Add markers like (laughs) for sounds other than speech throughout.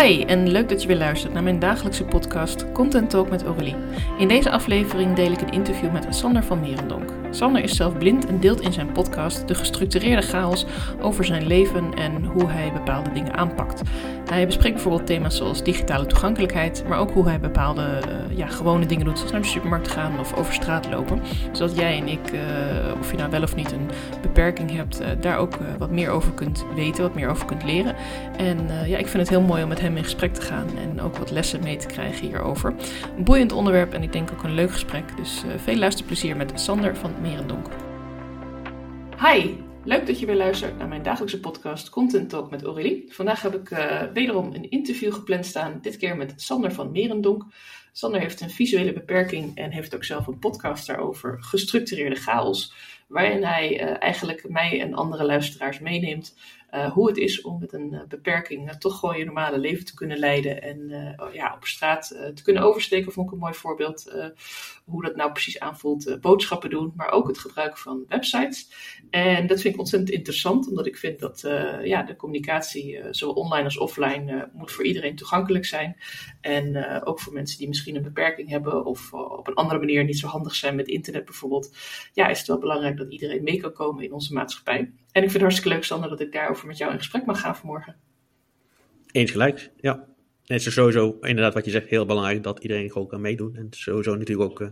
Hi en leuk dat je weer luistert naar mijn dagelijkse podcast Content Talk met Aurélie. In deze aflevering deel ik een interview met Sander van Merendonk. Sander is zelf blind en deelt in zijn podcast de gestructureerde chaos over zijn leven en hoe hij bepaalde dingen aanpakt. Hij bespreekt bijvoorbeeld thema's zoals digitale toegankelijkheid, maar ook hoe hij bepaalde uh, ja, gewone dingen doet, zoals naar de supermarkt gaan of over straat lopen. Zodat jij en ik, uh, of je nou wel of niet een beperking hebt, uh, daar ook wat meer over kunt weten, wat meer over kunt leren. En ja, ik vind het heel mooi om met hem in gesprek te gaan en ook wat lessen mee te krijgen hierover. Een boeiend onderwerp en ik denk ook een leuk gesprek. Dus veel luisterplezier met Sander van Merendonk. Hi, leuk dat je weer luistert naar mijn dagelijkse podcast Content Talk met Aurélie. Vandaag heb ik uh, wederom een interview gepland staan, dit keer met Sander van Merendonk. Sander heeft een visuele beperking en heeft ook zelf een podcast daarover, Gestructureerde Chaos, waarin hij uh, eigenlijk mij en andere luisteraars meeneemt uh, hoe het is om met een uh, beperking toch gewoon je normale leven te kunnen leiden en ja, op straat te kunnen oversteken, vond ik een mooi voorbeeld. hoe dat nou precies aanvoelt, boodschappen doen, maar ook het gebruik van websites. En dat vind ik ontzettend interessant, omdat ik vind dat ja, de communicatie, zowel online als offline, moet voor iedereen toegankelijk zijn. En ook voor mensen die misschien een beperking hebben of op een andere manier niet zo handig zijn met internet bijvoorbeeld, ja, is het wel belangrijk dat iedereen mee kan komen in onze maatschappij. En ik vind het hartstikke leuk, Sander, dat ik daarover met jou in gesprek mag gaan vanmorgen. Eens gelijk, ja. het is sowieso inderdaad wat je zegt heel belangrijk dat iedereen gewoon kan meedoen. En het is sowieso natuurlijk ook, uh,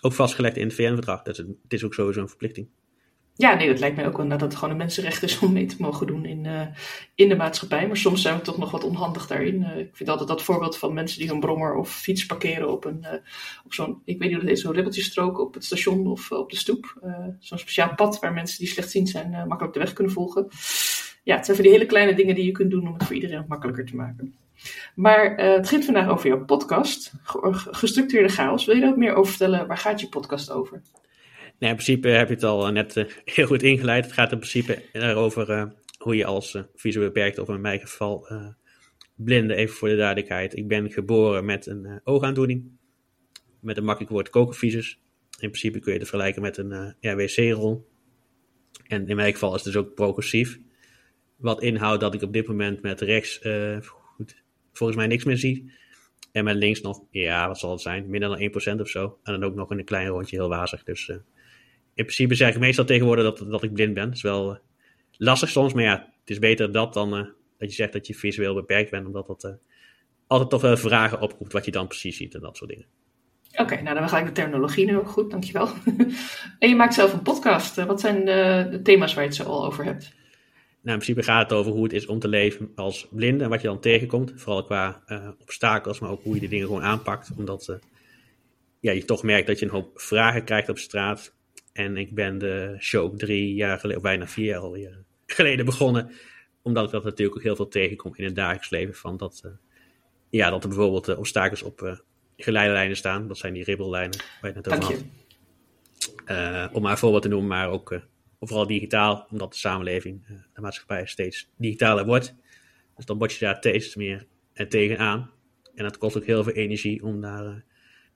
ook vastgelegd in het VN-verdrag. Het, het is ook sowieso een verplichting. Ja, nee, dat lijkt mij ook wel dat het gewoon een mensenrecht is om mee te mogen doen in, uh, in de maatschappij. Maar soms zijn we toch nog wat onhandig daarin. Uh, ik vind altijd dat voorbeeld van mensen die een brommer of fiets parkeren op, een, uh, op zo'n, ik weet niet hoe dat is, zo'n ribbeltjestrook op het station of op de stoep. zo'n speciaal pad waar mensen die slechtziend zijn makkelijk de weg kunnen volgen ja, het zijn van die hele kleine dingen die je kunt doen om het voor iedereen makkelijker te maken. Maar het gaat vandaag over jouw podcast, Gestructureerde Chaos. Wil je daar ook meer over vertellen? Waar gaat je podcast over? Nou, in principe heb je het al net uh, (laughs) heel goed ingeleid. Het gaat in principe erover uh, hoe je als visueel beperkt, of in mijn geval blinde, even voor de duidelijkheid. Ik ben geboren met een oogaandoening, met een makkelijk woord kokenvisus. In principe kun je het vergelijken met een wc-rol. En in mijn geval is het dus ook progressief. Wat inhoudt dat ik op dit moment met rechts goed, volgens mij niks meer zie. En met links nog, ja, wat zal het zijn? Minder dan 1% of zo. En dan ook nog in een klein rondje heel wazig. Dus principe zeg ik meestal tegenwoordig dat, dat ik blind ben. Dat is wel uh, lastig soms, maar ja, het is beter dat dan dat je zegt dat je visueel beperkt bent. Omdat dat altijd toch wel vragen oproept wat je dan precies ziet en dat soort dingen. Oké, okay, nou dan ga ik de terminologie nu ook goed, dankjewel. (laughs) en je maakt zelf een podcast. Wat zijn de, de thema's waar je het zo al over hebt? Nou, in principe gaat het over hoe het is om te leven als blinde en wat je dan tegenkomt. Vooral qua uh, obstakels, maar ook hoe je die dingen gewoon aanpakt. Omdat uh, ja, je toch merkt dat je een hoop vragen krijgt op straat. En ik ben de show drie jaar geleden, of bijna vier jaar alweer geleden begonnen. Omdat ik dat natuurlijk ook heel veel tegenkom in het dagelijks leven. Van dat, uh, ja, dat er bijvoorbeeld obstakels op geleiderlijnen staan. Dat zijn die ribbellijnen waar je het net over had. om maar een voorbeeld te noemen, maar ook vooral digitaal, omdat de samenleving, eh, de maatschappij steeds digitaler wordt. Dus dan word je daar steeds meer eh, tegenaan. En dat kost ook heel veel energie om daar uh,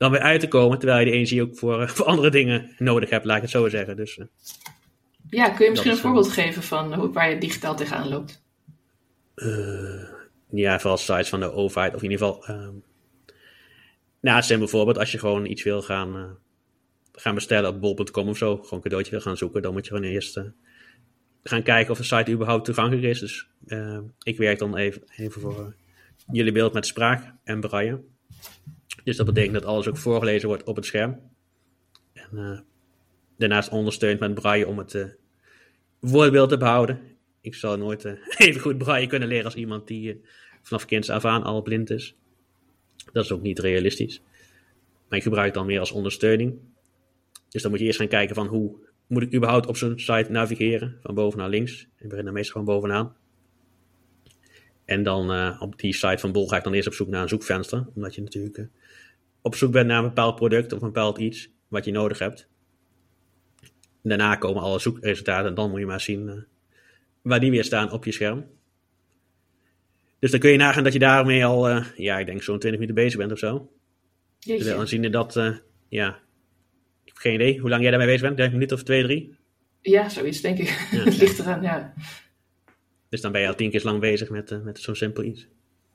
dan weer uit te komen. Terwijl je die energie ook voor, voor andere dingen nodig hebt, laat ik het zo zeggen. Dus, uh, ja, kun je misschien een voorbeeld geven van hoe, waar je digitaal tegenaan loopt? ja, vooral sites van de overheid. Of in ieder geval... Um, nou, zijn bijvoorbeeld als je gewoon iets wil gaan gaan bestellen op bol.com of zo, gewoon een cadeautje wil gaan zoeken, dan moet je gewoon eerst uh, gaan kijken of de site überhaupt toegankelijk is. Dus uh, ik werk dan even, even voor uh, jullie beeld met spraak en braille. Dus dat betekent dat alles ook voorgelezen wordt op het scherm. En daarnaast ondersteund met braille om het woordbeeld te behouden. Ik zal nooit (laughs) even goed braille kunnen leren als iemand die vanaf kinds af aan al blind is. Dat is ook niet realistisch. Maar ik gebruik dan meer als ondersteuning. Dus dan moet je eerst gaan kijken van hoe moet ik überhaupt op zo'n site navigeren, van boven naar links. Ik begin dan meestal gewoon bovenaan. En dan op die site van Bol ga ik dan eerst op zoek naar een zoekvenster, omdat je natuurlijk op zoek bent naar een bepaald product of een bepaald iets wat je nodig hebt. Daarna komen alle zoekresultaten en dan moet je maar zien uh, waar die weer staan op je scherm. Dus dan kun je nagaan dat je daarmee al, ja, ik denk zo'n 20 minuten bezig bent of zo. Dus dan zien we dat, ja, geen idee hoe lang jij daarmee bezig bent. Denk een minuut of twee, drie? Ja, zoiets denk ik. Ja, (laughs) het ligt eraan, ja. Dus dan ben je al tien keer lang bezig met, met zo'n simpel iets.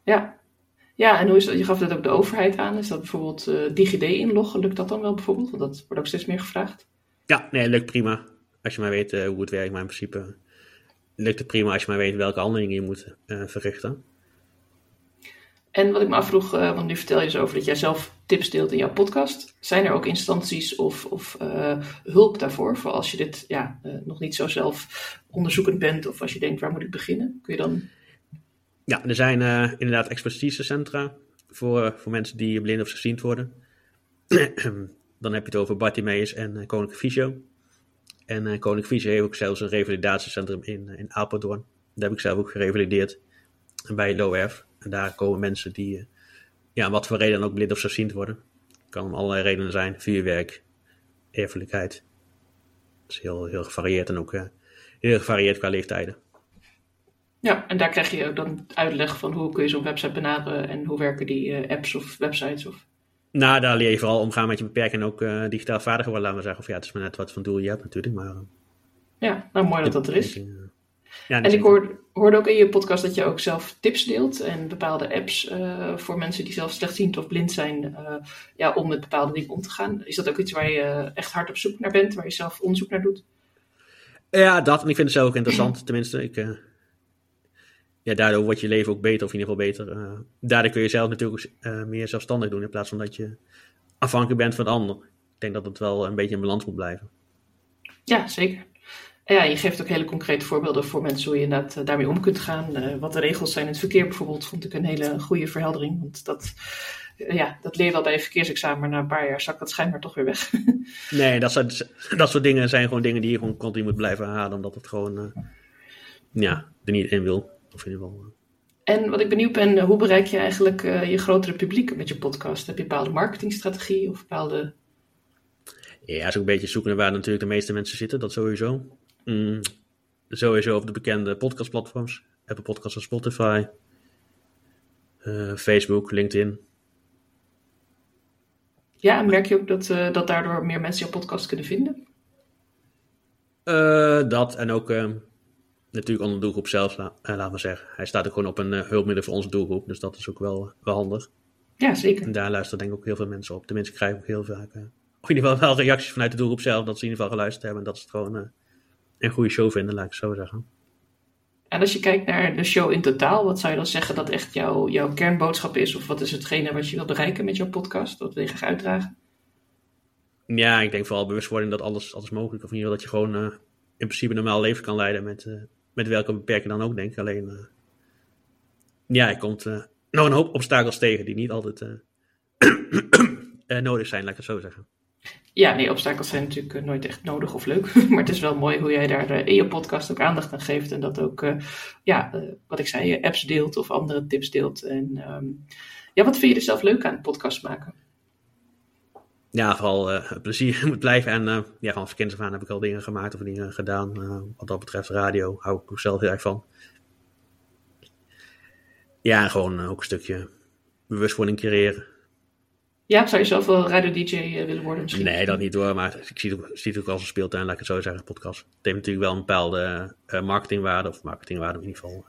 Ja, Ja, en hoe is dat? Je gaf dat ook de overheid aan. Is dat bijvoorbeeld uh, DigiD inloggen? Lukt dat dan wel bijvoorbeeld? Want dat wordt ook steeds meer gevraagd. Ja, nee, lukt prima. Als je maar weet hoe het werkt, maar in principe lukt het prima als je maar weet welke handelingen je moet verrichten. En wat ik me afvroeg, want nu vertel je dus over dat jij zelf tips deelt in jouw podcast. Zijn er ook instanties of, of hulp daarvoor? Voor als je dit ja, nog niet zo zelf onderzoekend bent of als je denkt waar moet ik beginnen? Kun je dan... Ja, er zijn inderdaad expertisecentra voor, voor mensen die blind of gezien worden. (clears throat) dan heb je het over Bartimeus en Koninklijke Fysio. En Koninklijke Fysio heeft ook zelfs een revalidatiecentrum in, in Apeldoorn. Daar heb ik zelf ook gerevalideerd bij LOF. En daar komen mensen die, uh, ja, wat voor reden dan ook blind of ziend worden. Kan om allerlei redenen zijn. Vuurwerk, erfelijkheid. Dat is heel, heel gevarieerd en ook uh, heel gevarieerd qua leeftijden. Ja, en daar krijg je ook dan uitleg van hoe kun je zo'n website benaderen en hoe werken die uh, apps of websites of... Nou, daar leer je vooral omgaan met je beperking en ook uh, digitaal vaardiger worden, laten we zeggen. Of ja, het is maar net wat voor doel je hebt natuurlijk, maar... ja, nou mooi dat dat er is. Ja, en ik hoorde, hoorde ook in je podcast dat je ook zelf tips deelt en bepaalde apps uh, voor mensen die zelf slechtziend of blind zijn, uh, ja, om met bepaalde dingen om te gaan. Is dat ook iets waar je echt hard op zoek naar bent, waar je zelf onderzoek naar doet? Ja, dat. En ik vind het zelf ook interessant, tenminste. Ik, uh, ja, daardoor wordt je leven ook beter, of in ieder geval beter. daardoor kun je zelf natuurlijk meer zelfstandig doen, in plaats van dat je afhankelijk bent van de ander. Ik denk dat het wel een beetje in balans moet blijven. Ja, zeker ja, je geeft ook hele concrete voorbeelden voor mensen hoe je inderdaad eh, daarmee om kunt gaan. Uh, wat de regels zijn in het verkeer bijvoorbeeld, vond ik een hele goede verheldering. Want dat, ja, dat leer je wel bij een verkeersexamen, maar na een paar jaar zakt dat schijnbaar toch weer weg. (laughs) nee, dat soort, dat soort dingen zijn gewoon dingen die je gewoon continu moet blijven halen, omdat het gewoon ja, er niet in wil. Of in ieder geval. En wat ik benieuwd ben, hoe bereik je eigenlijk je grotere publiek met je podcast? Heb je een bepaalde marketingstrategie of bepaalde... Ja, is ook een beetje zoeken naar waar natuurlijk de meeste mensen zitten, dat sowieso. Mm, sowieso op de bekende podcastplatforms. Apple Podcasts en Spotify. Uh, Facebook, LinkedIn. Ja, en merk je ook dat, uh, dat daardoor meer mensen jouw podcast kunnen vinden? Dat en ook natuurlijk onder de doelgroep zelf, la laat maar zeggen. Hij staat ook gewoon op een hulpmiddel voor onze doelgroep, dus dat is ook wel, wel handig. Ja, zeker. En daar luisteren denk ik ook heel veel mensen op. Tenminste, ik krijg ook heel vaak, of in ieder geval wel reacties vanuit de doelgroep zelf, dat ze in ieder geval geluisterd hebben en dat ze het gewoon een goede show vinden, laat ik het zo zeggen. En als je kijkt naar de show in totaal, wat zou je dan zeggen dat echt jouw, jouw kernboodschap is? Of wat is hetgene wat je wilt bereiken met jouw podcast? Wat wil je graag uitdragen? Ja, ik denk vooral bewustwording dat alles, alles mogelijk is. Of in ieder geval dat je gewoon uh, in principe een normaal leven kan leiden met, uh, met welke beperking dan ook, denk ik. Alleen, uh, ja, je komt nog een hoop obstakels tegen die niet altijd (clears throat) nodig zijn, laat ik het zo zeggen. Ja, nee, obstakels zijn natuurlijk eh, nooit echt nodig of leuk. (laughs) maar het is wel mooi hoe jij daar eh, in je podcast ook aandacht aan geeft. En dat ook, uh, ja, uh, wat ik zei, apps deelt of andere tips deelt. En um, ja, wat vind je er zelf leuk aan podcast maken? Ja, vooral plezier (laughs) moet blijven. En ja, van kinds af aan heb ik al dingen gemaakt of dingen gedaan. wat dat betreft radio hou ik ook zelf heel erg van. Ja, gewoon ook een stukje bewustwording creëren. Ja, zou je zelf wel radio-dj eh, willen worden misschien? Nee, dat niet hoor, maar ik zie het, zie het ook als een speeltuin, laat ik het zo zeggen, podcast. Het heeft natuurlijk wel een bepaalde uh, marketingwaarde, of marketingwaarde in ieder geval.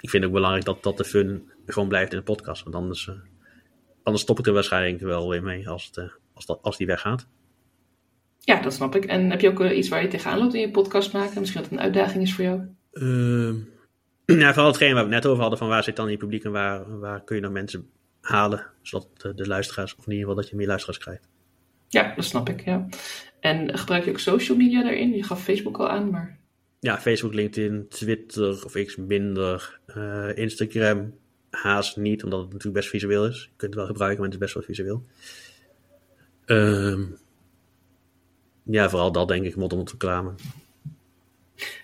Ik vind het ook belangrijk dat, dat de fun gewoon blijft in de podcast, want anders, uh, anders stop ik er waarschijnlijk wel weer mee als, het, uh, als, dat, als die weggaat. Ja, dat snap ik. En heb je ook iets waar je tegenaan loopt in je podcast maken? Misschien dat het een uitdaging is voor jou? Uh, (clears throat) ja, vooral hetgeen waar we het net over hadden, van waar zit dan je publiek en waar, waar kun je dan mensen halen, zodat de, de luisteraars, of in ieder geval dat je meer luisteraars krijgt. Ja, dat snap ik, ja. En gebruik je ook social media daarin? Je gaf Facebook al aan, maar... Ja, Facebook, LinkedIn, Twitter of X minder. Uh, Instagram haast niet, omdat het natuurlijk best visueel is. Je kunt het wel gebruiken, maar het is best wel visueel. Uh, ja, vooral dat denk ik, mond reclame.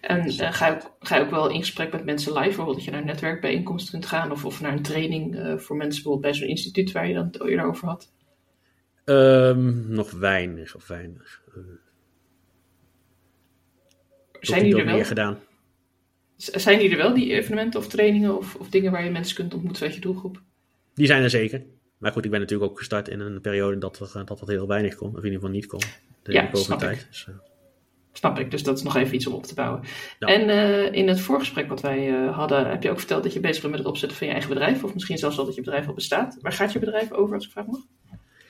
En uh, ga, je ook, ga je ook wel in gesprek met mensen live, bijvoorbeeld dat je naar een netwerkbijeenkomst kunt gaan of, of naar een training uh, voor mensen bijvoorbeeld bij zo'n instituut waar je dan het eerder over had? Um, nog weinig of weinig. Uh, zijn die er wel? Meer gedaan. Zijn die er wel, die evenementen of trainingen of, of dingen waar je mensen kunt ontmoeten uit je doelgroep? Die zijn er zeker. Maar goed, ik ben natuurlijk ook gestart in een periode dat er, dat, dat heel weinig kon, of in ieder geval niet kon. De ja, snap tijd. ik. Dus, Snap ik, dus dat is nog even iets om op te bouwen. En uh, in het voorgesprek wat wij uh, hadden, heb je ook verteld dat je bezig bent met het opzetten van je eigen bedrijf. Of misschien zelfs al dat je bedrijf al bestaat. Waar gaat je bedrijf over, als ik vraag mag?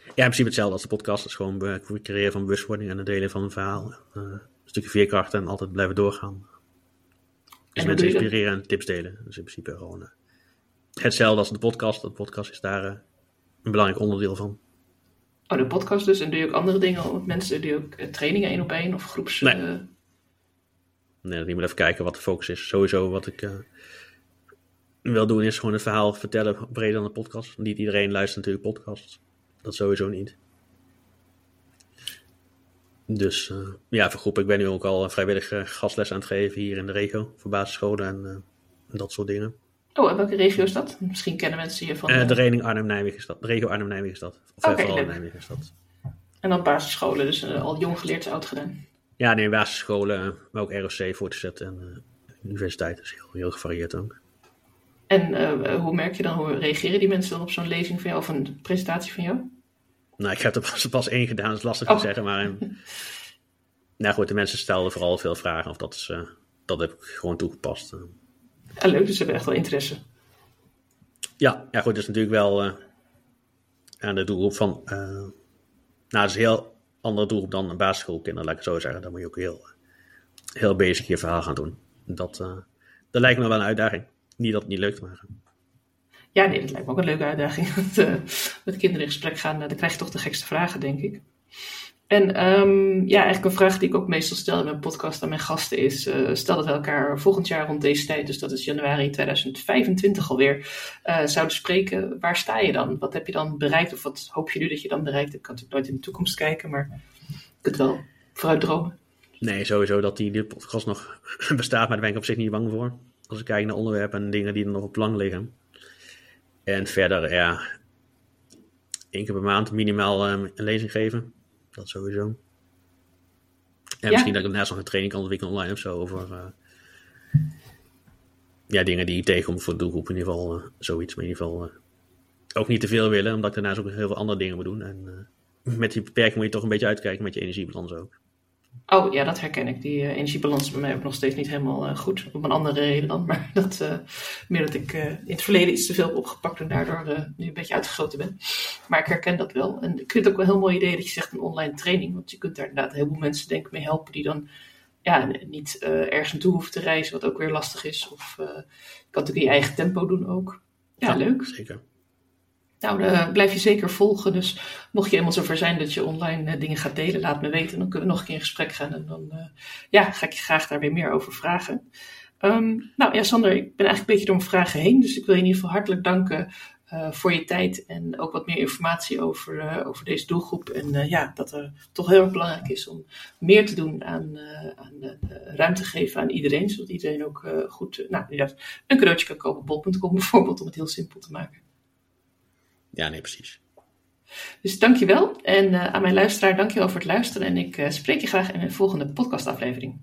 Ja, in principe hetzelfde als de podcast. Het is gewoon het creëren van bewustwording en het delen van een verhaal. Een stukje veerkracht en altijd blijven doorgaan. Dus mensen inspireren en tips delen. Dus in principe gewoon hetzelfde als de podcast. De podcast is daar een belangrijk onderdeel van. Oh, de podcast dus. En doe je ook andere dingen met mensen? Doe je ook trainingen één op één of groeps... Nee. Uh... Nee, ik moet even kijken wat de focus is. Sowieso wat ik uh, wil doen is gewoon het verhaal vertellen breder dan de podcast. Niet iedereen luistert natuurlijk podcasts. Dat sowieso niet. Dus uh, ja, voor groepen. Ik ben nu ook al vrijwillig gastles aan het geven hier in de regio. Voor basisscholen en dat soort dingen. Oh, en welke regio is dat? Misschien kennen mensen hier van... Uh, de regio Arnhem-Nijmegen is dat. De regio Arnhem-Nijmegen is dat. Of okay, vooral Nijmegen is dat. En dan basisscholen, dus uh, al jong geleerd oud gedaan. Ja, nee, basisscholen, maar ook ROC voor te zetten en universiteit. Dus heel, heel gevarieerd ook. En hoe merk je dan, hoe reageren die mensen dan op zo'n lezing van jou of een presentatie van jou? Nou, ik heb er pas, pas één gedaan, dat is lastig oh. te zeggen, maar... (laughs) nou goed, de mensen stelden vooral veel vragen, of dat, is, dat heb ik gewoon toegepast. Leuk, dus ze hebben echt wel interesse. Ja, ja goed, dat is natuurlijk wel uh, aan de doelgroep van... Uh, nou, dat is een heel andere doelgroep dan een basisschoolkinderen, laat ik het zo zeggen. Dan moet je ook heel, heel bezig je verhaal gaan doen. Dat, uh, dat lijkt me wel een uitdaging. Niet dat het niet lukt, maar... Ja, nee, dat lijkt me ook een leuke uitdaging. (laughs) met kinderen in gesprek gaan, dan krijg je toch de gekste vragen, denk ik. En um, ja, eigenlijk een vraag die ik ook meestal stel in mijn podcast aan mijn gasten is: uh, stel dat we elkaar volgend jaar rond deze tijd, dus dat is januari 2025 alweer, uh, zouden spreken. Waar sta je dan? Wat heb je dan bereikt? Of wat hoop je nu dat je dan bereikt? Ik kan natuurlijk nooit in de toekomst kijken, maar kunt wel vooruit dromen. Nee, sowieso dat die, die podcast nog (laughs) bestaat, maar daar ben ik op zich niet bang voor. Als ik kijk naar onderwerpen en dingen die er nog op lang liggen. En verder, ja, één keer per maand minimaal um, een lezing geven dat sowieso. En misschien dat ik daarnaast nog een training kan ontwikkelen online of zo. Over uh, ja, dingen die ik tegenkom voor de doelgroep. In ieder geval uh, zoiets. Maar in ieder geval uh, ook niet te veel willen. Omdat ik daarnaast ook heel veel andere dingen moet doen. En met die beperking moet je toch een beetje uitkijken met je energiebalans ook. Oh ja, dat herken ik. Die uh, energiebalans bij mij ook nog steeds niet helemaal uh, goed. Op een andere reden dan. (laughs) Maar dat, uh, meer dat ik in het verleden iets te veel heb opgepakt en daardoor nu een beetje uitgesloten ben. Maar ik herken dat wel. En ik vind het ook wel een heel mooi idee dat je zegt een online training. Want je kunt daar inderdaad heel veel mensen denk ik mee helpen die dan ja, niet ergens naartoe hoeven te reizen, wat ook weer lastig is. Of je kan natuurlijk in je eigen tempo doen ook. Ja, ja leuk. Zeker. Nou, uh, blijf je zeker volgen. Dus mocht je helemaal zover zijn dat je online uh, dingen gaat delen, laat me weten. Dan kunnen we nog een keer in gesprek gaan. En dan uh, ja, ga ik je graag daar weer meer over vragen. Um, nou ja, Sander, ik ben eigenlijk een beetje door mijn vragen heen. Dus ik wil je in ieder geval hartelijk danken voor je tijd. En ook wat meer informatie over, over deze doelgroep. En ja, dat er toch heel erg belangrijk is om meer te doen aan, aan ruimte geven aan iedereen. Zodat iedereen ook goed nou, ja, een cadeautje kan kopen. Bol.com bijvoorbeeld, om het heel simpel te maken. Ja, nee, precies. Dus dankjewel. En uh, aan mijn luisteraar, dankjewel voor het luisteren. En ik uh, spreek je graag in een volgende podcastaflevering.